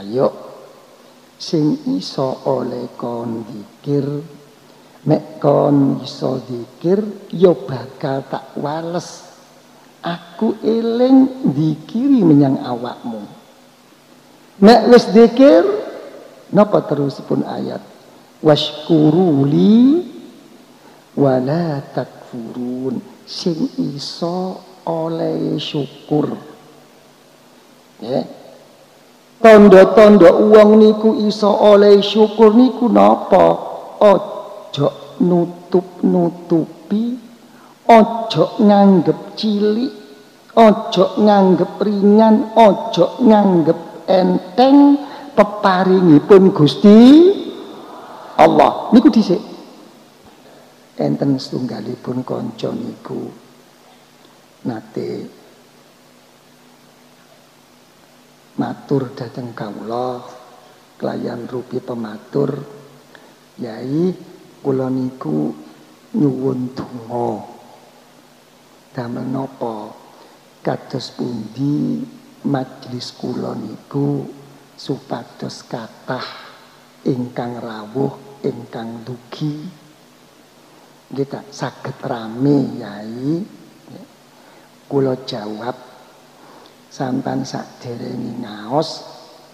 ayo sing iso oleh kon dikir mek kon iso dikir yo bakal tak wales. Aku eling dikiri menyang awakmu. Mek wis dikir napa terusipun ayat? Washkuruli wala takfurun. Sing iso oleh syukur. Ya Tondo-tondo uang niku iso oleh syukur niku napa? Ojo nutup-nutupi, ojo nganggep cilik, ojo nganggep ringan, ojo nganggep enteng peparingipun Gusti Allah. Niku dhisik. Enten setunggalipun kanca niku nate matur dateng kawula. Kelayan rupi pematur. Yai kula niku nyuwun donga. Damel napa? Kados pundi majelis kula niku supados kathah ingkang rawuh ingkang dugi. Kita saged rame yai. Kula jawab sampan saderenge ngaos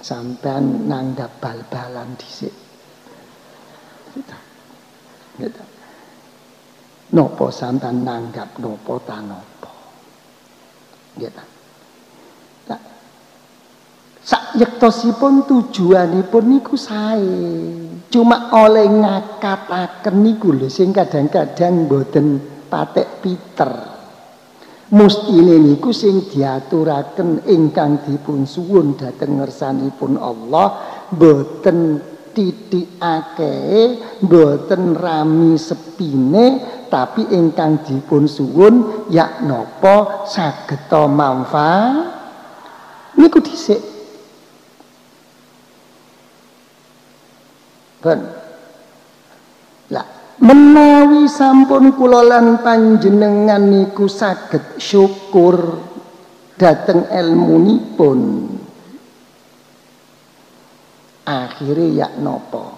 sampean nanggap bal-balan dhisik. Gitu. Gitu. Nopo sampean nanggap nopo ta nopo? Gitu. Nah, sak yektosipun tujuanipun niku sae. Cuma oleh ngakataken niku lho sing kadang-kadang mboten patek piter mustine niku sing diaturaken ingkang dipun suwun dhateng ngersanipun Allah boten titikake boten rami sepine tapi ingkang dipun suwun yak napa saged manfaat? Niku dhisik. Ben menawi sampun kula lan panjenengan niku saged syukur dhateng ilmunipun akhire yak napa?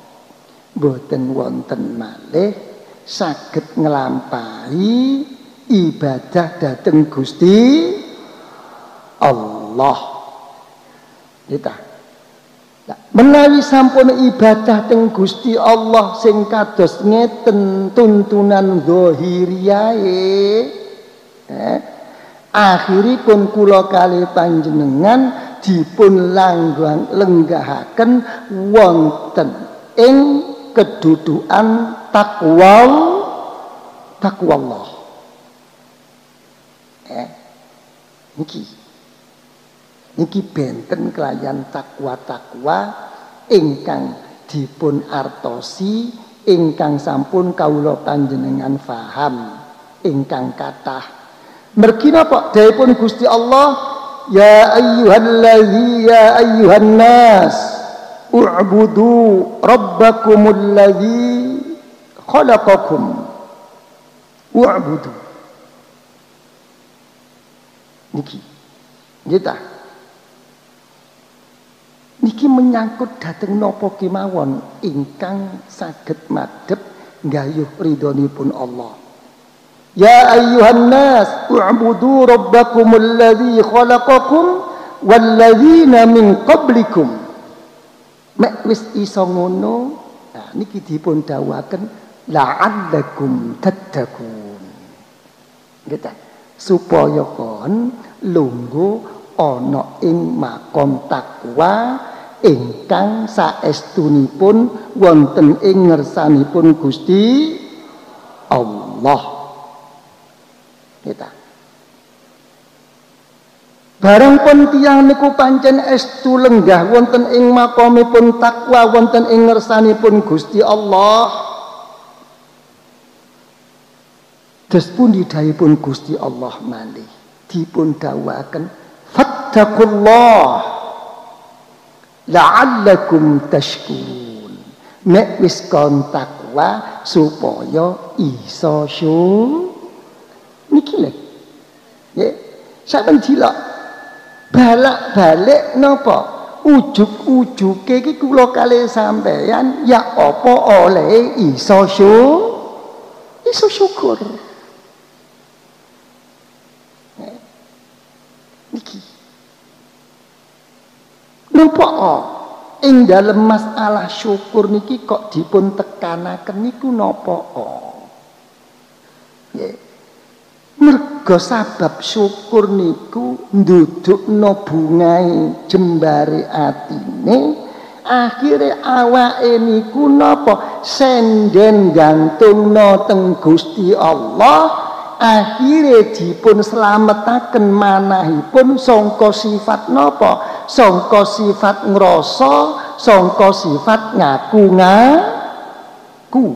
Boten wonten malih saged nglampahi ibadah dhateng Gusti Allah. Kita menawi sampun ibadah teng Gusti Allah sing kados ngeten tuntunan zahiriyae eh, akhiripun kula kali panjenengan dipun langgang lenggahaken wonten ing kedudukan takwa takwa Allah eh niki Niki benten kelayan takwa-takwa ingkang dipun artosi ingkang sampun kawula panjenengan faham ingkang kathah. Mergi napa? Dawuhipun Gusti Allah Ya ayyuhallazi ya ayyuhan nas u'budu rabbakumul ladzi khalaqakum. U'budu. Niki kita niki menyangkut dateng nopo kemawon? Ingkang saged madhep gayuh ridhonipun Allah. Ya ayyuhan nas u'budu rabbakumul ladzi khalaqakum walladzina min qablikum. Mek wis iso ngono nah niki dipun dawuhaken la'allakum tattaqun. Gitu supaya kon lungguh ana ing makom takwa ingkang saestunipun wonten ing ngersanipun Gusti Allah. Kita. Barang pun tiang niku pancen estu lenggah wonten ing makomipun takwa wonten ing ngersanipun Gusti Allah. Des pun didhayipun Gusti Allah malih dipun dawaken fattaqullah la'allakum tashkurun. Nek wis kon takwa supaya iso syukur. Niki lho. Ya sampeyan dilok balak balik napa? Ujug-ujuge iki kula kalih sampeyan ya apa oleh iso syukur? Iso syukur napa ing dalem masalah syukur niki kok dipun tekanaken niku napa nggih. Mergo sabab syukur niku ndudukno bungai jembare atine akhire awake niku napa senden gantungno teng Gusti Allah akhire dipun slametaken manahipun sangka sifat napa sangka sifat ngrasa sangka sifat ngaku ngaku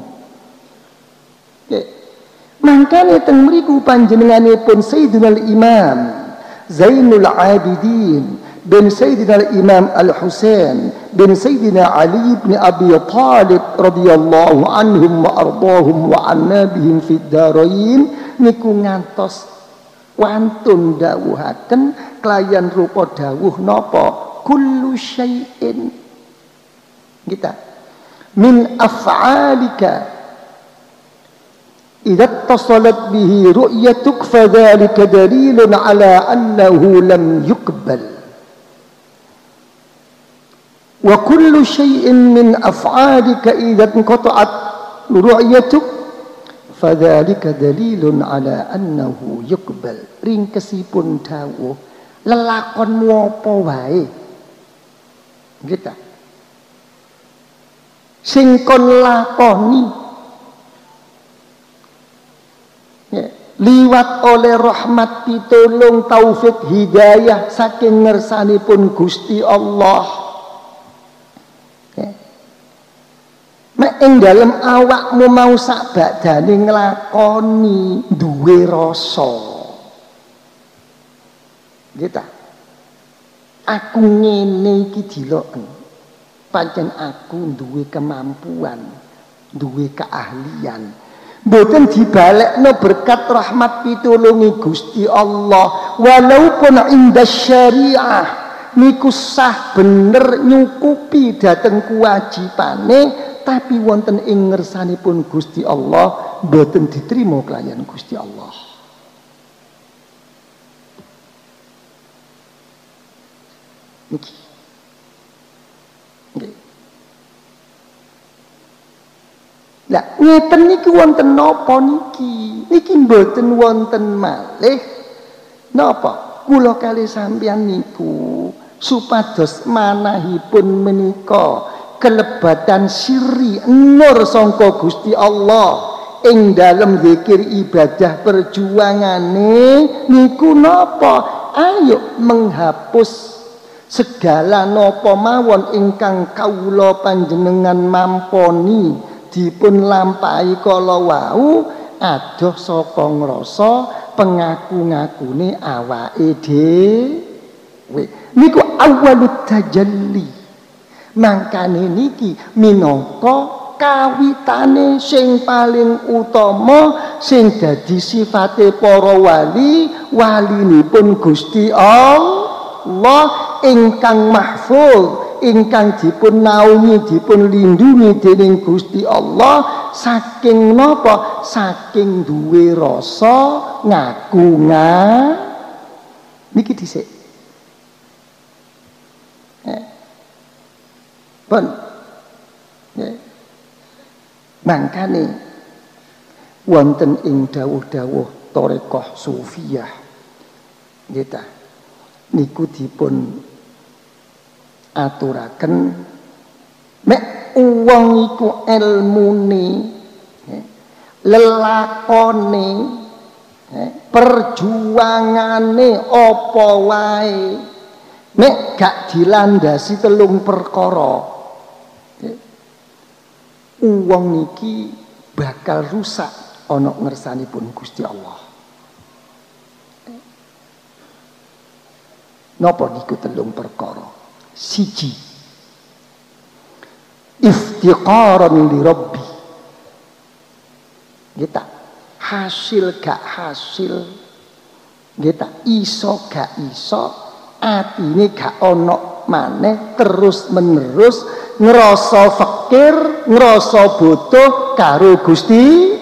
Mangkane teng mriku panjenenganipun Sayyidina Imam Zainul Abidin bin Sayyidina Imam Al-Husain bin Sayyidina Ali bin Abi Talib radhiyallahu anhum wa ardahum wa anna bihim fid darain niku ngantos wantun dawuhaken kelayan rupa dawuh napa? Kullu syai'in. Kita min af'alika. إذا اتصلت به رؤيتك فذلك دليل على أنه لم يقبل وكل شيء من أفعالك إذا انقطعت رؤيتك Fadhalika dalilun ala annahu yuqbal. Ringkesipun dawuh Lelakon muapa wae. Kita. singkon lakoni. Ya. Liwat oleh rahmat pitulung taufik hidayah saking ngersanipun Gusti Allah. Ing dalem awakmu mau sak badane nglakoni duwe rasa. Gitu. Aku ngene iki diloken. Pancen aku duwe kemampuan, duwe keahlian, Mboten dibalekno berkat rahmat pitulungi Gusti Allah walaupun indah syariah niku sah bener nyukupi dateng kewajibane tapi wonten ing ngersanipun Gusti Allah mboten diterima kelayan Gusti Allah niki Lah ngeten niki wonten napa niki? Niki mboten wonten malih napa? Kula kali sampeyan niku supados manahipun menika kelebatan siri nur sangka Gusti Allah. Ing dalem zikir ibadah perjuangane niku napa? Ayo menghapus segala napa mawon ingkang kawula panjenengan mamponi. Dipun lampahi kala wau adoh saka ngrasa pengaku-ngakune awake dhewe. Niku awalut tajalli mangkane niki minangka kawitane sing paling utama sing dadi sifate para wali walinipun Gusti Allah ingkang mahfuz ingkang dipun naungi dipun lindungi dening Gusti Allah saking napa? Saking duwe rasa ngaku nga niki dhisik pun eh. mangkane wonten ing dawuh-dawuh tarekah sufiyah nggih niku dipun aturaken mek wong iku ilmune lelakone perjuangane apa wae mek gak dilandasi telung perkara wong niki bakal rusak ana ngersanipun Gusti Allah. Napa niku telung perkara? Siji. Iftiqaran li rabbi. Kita hasil gak hasil. Kita iso gak iso atine gak ono maneh terus menerus ngerasa fakir, ngerasa butuh karo Gusti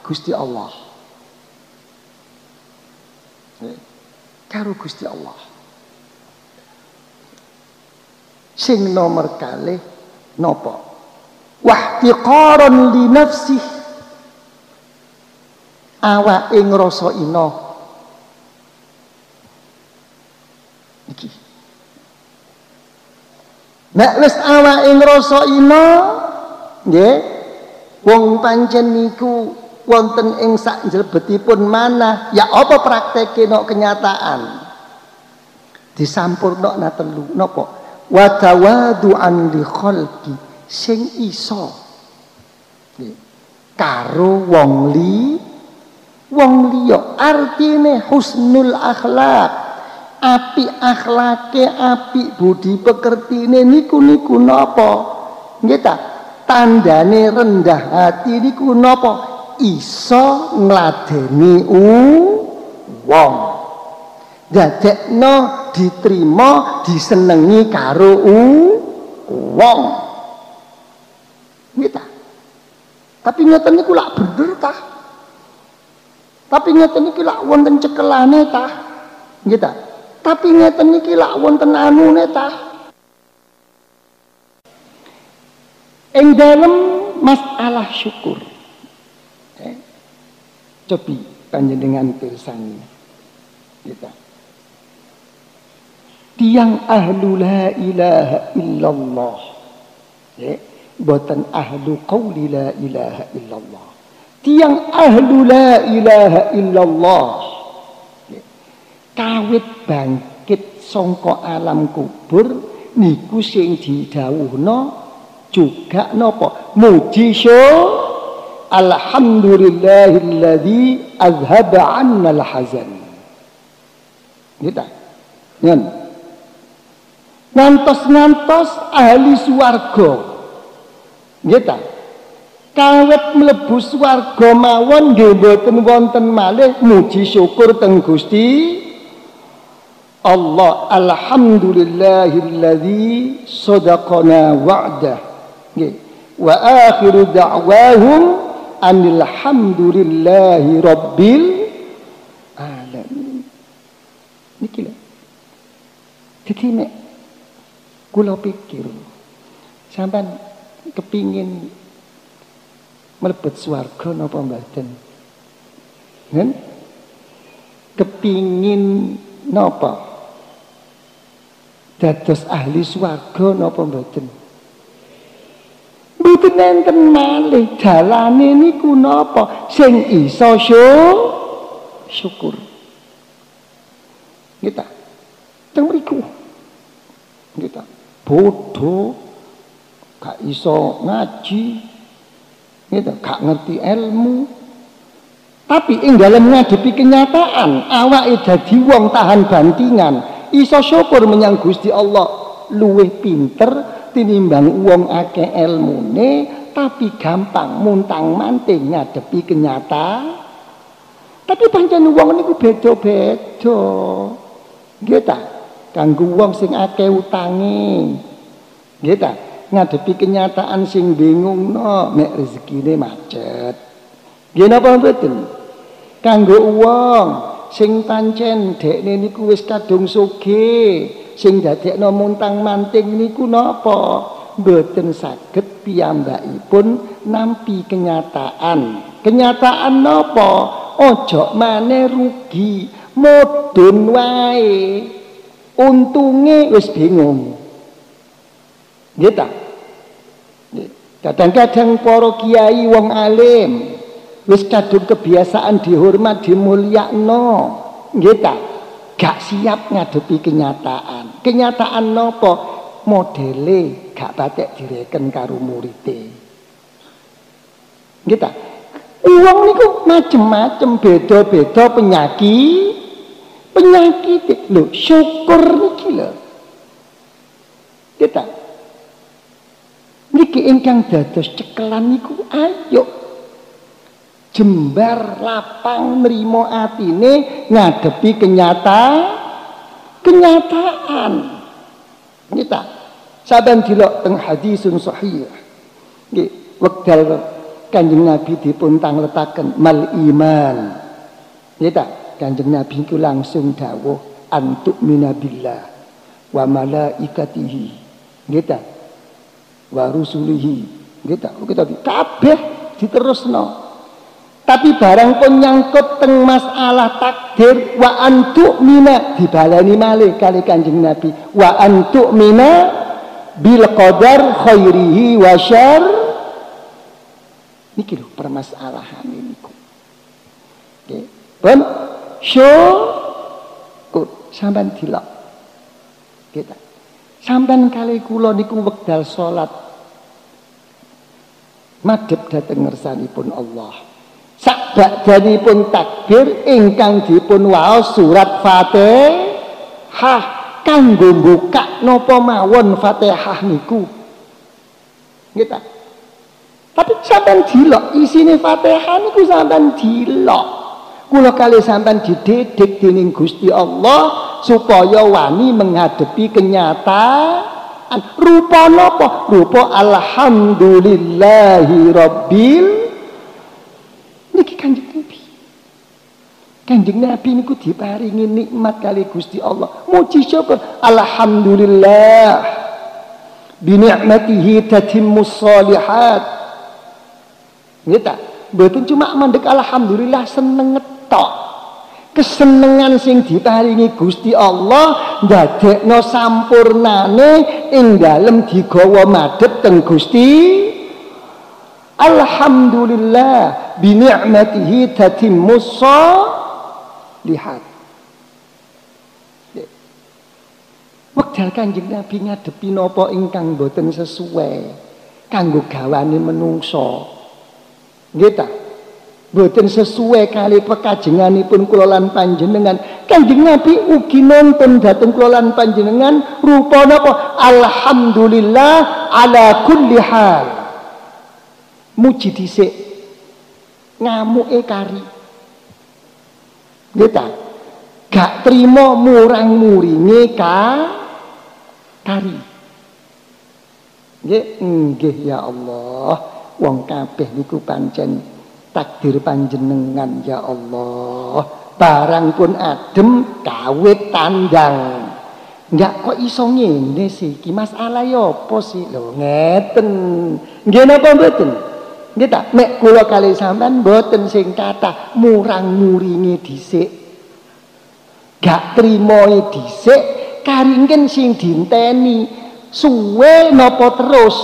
Gusti Allah. Karo Gusti Allah. Sing nomor kali nopo? Wahtiqaran li nafsih. Awake ngrasa ina. Nek wis awake ngrasa ina, nggih, wong pancen niku wonten ing sak jlebetipun manah ya apa prakteke no kenyataan? Disampurno na telu napa wa tawadu'an li khalqi sing iso. Karo wong li wong liya artine husnul akhlak api akhlake api budi pekertine niku niku napa? Nggih ta? Tandane rendah hati niku napa? Iso ngladeni wong. Dadekno diterima disenengi karo wong. Kita tapi ngeten niku lak bener tah tapi ngeten niki lak wonten cekelane tah kita tapi ngeten niki lak wonten anune tah ing dalem masalah syukur. Cobi panjenengan pirsani. Kita tiang ahlu la ilaha illallah. Ya buatan ahlu qawli la ilaha illallah. Tiang ahlu la ilaha illallah. Kawit bangkit songko alam kubur niku sing didhawuhna juga napa muji Alhamdulillahilladzi azhaba 'anna al-hazan. Kita. Nyen. Ngantos-ngantos ahli swarga. Kita. Kawet mlebu swarga mawon nggih mboten wonten malih muji syukur teng Gusti Allah alhamdulillahilladzi sadaqana wa'dah. Nggih. Wa akhiru da'wahum Alhamdulillahi Rabbil Alamin. Niki lho. Jadi nek pikir sampean kepingin mlebet swarga napa mboten? Nen? Kepingin napa? Dados ahli swarga napa mboten? Mboten enten malih dalane niku napa sing iso syukur. Kita teng mriku. Kita bodoh gak iso ngaji. Kita gak ngerti ilmu. Tapi ing dalam ngadepi kenyataan awake dadi wong tahan bantingan, iso syukur menyang Gusti Allah. Luwih pinter tinimbang wong akeh ilmune tapi gampang muntang manting ngadepi kenyataan. Tapi pancen wong niku beda-beda. Nggih ta? Kanggo wong sing akeh utange. Nggih ta? Ngadepi kenyataan sing bingung no mek rezekine macet. Nggih napa mboten? Kanggo wong sing pancen dekne niku wis kadung sugih. Sing dadekno muntang manting niku napa? Mboten saged piyambakipun nampi kenyataan. Kenyataan napa? Ojo maneh rugi mudun wae. Untunge wis bingung. Nggih ta? Kadang-kadang para kiai wong alim wis kadung kebiasaan dihormat dimulyakno nggih ta gak siap ngadepi kenyataan. Kenyataan nopo modele gak batek direken karo murite. Kita uang niku macem-macem beda-beda penyakit penyakit lho syukur niki lho. Kita niki ingkang dados cekelan niku ayo jembar lapang nrimo atine ngadepi kenyata kenyataan Kita saban dilok teng hadisun sahih. Nggih, wekdal Kanjeng Nabi dipun tangletaken mal iman. Kita Kanjeng Nabi itu langsung dawuh antuk minabillah wa malaikatihi. Kita wa rusulihi. Kita kita kabeh diterusno. Tapi barang pun nyangkut teng masalah takdir wa antuk mina dibalani malih kali Kanjeng Nabi. Wa antuk mina bil qadar khairihi wa syar niki lho permasalahan niku nggih pun syukur. Sampean dilok kita sampean kali kula niku wekdal salat. Madhep dhateng ngersanipun Allah sak pun takbir ingkang dipun waos surat Fatihah kanggo buka napa mawon Fatihah niku. Nggih Tapi sampean dilok isine Fatihah niku sampean dilok. Kula kali sampean dididik dening Gusti Allah supaya wani menghadapi kenyataan. Rupa napa? Rupa alhamdulillahi rabbil Niki Kanjeng Nabi. Kanjeng Nabi niku diparingi nikmat kali Gusti Allah. Muji syukur. Alhamdulillah. Bi ni'matihi tatimmu shalihat. Nggih Mboten cuma mandek alhamdulillah seneng ngetok. Kesenengan sing diparingi Gusti Allah ndadekno sampurnane ing dalem digawa madhep teng Gusti Alhamdulillah bi ni'matihi tatimmus lihat. Wekdal Kanjeng Nabi ngadepi napa ingkang boten sesuai kanggo gawane menungso. Nggih ta? Boten sesuai kali pekajenganipun kula lan panjenengan. Kanjeng Nabi ugi nonton dhateng kula lan panjenengan rupa napa? Alhamdulillah ala kulli hal muji dhisik ngamuke kari nggih gak trimo murang-muringe ka kari. Nggih nggih ya Allah. Wong kabeh niku pancen takdir panjenengan ya Allah. Barang pun adem kawit tandang Enggak kok iso ngene sih? Iki masalah ya apa sih? Lho ngeten. Nggih napa mboten Nggih nek kula kali sampean mboten sing kathah murang-muringe dhisik. Gak trimoe dhisik karingken sing dinteni suwe napa terus.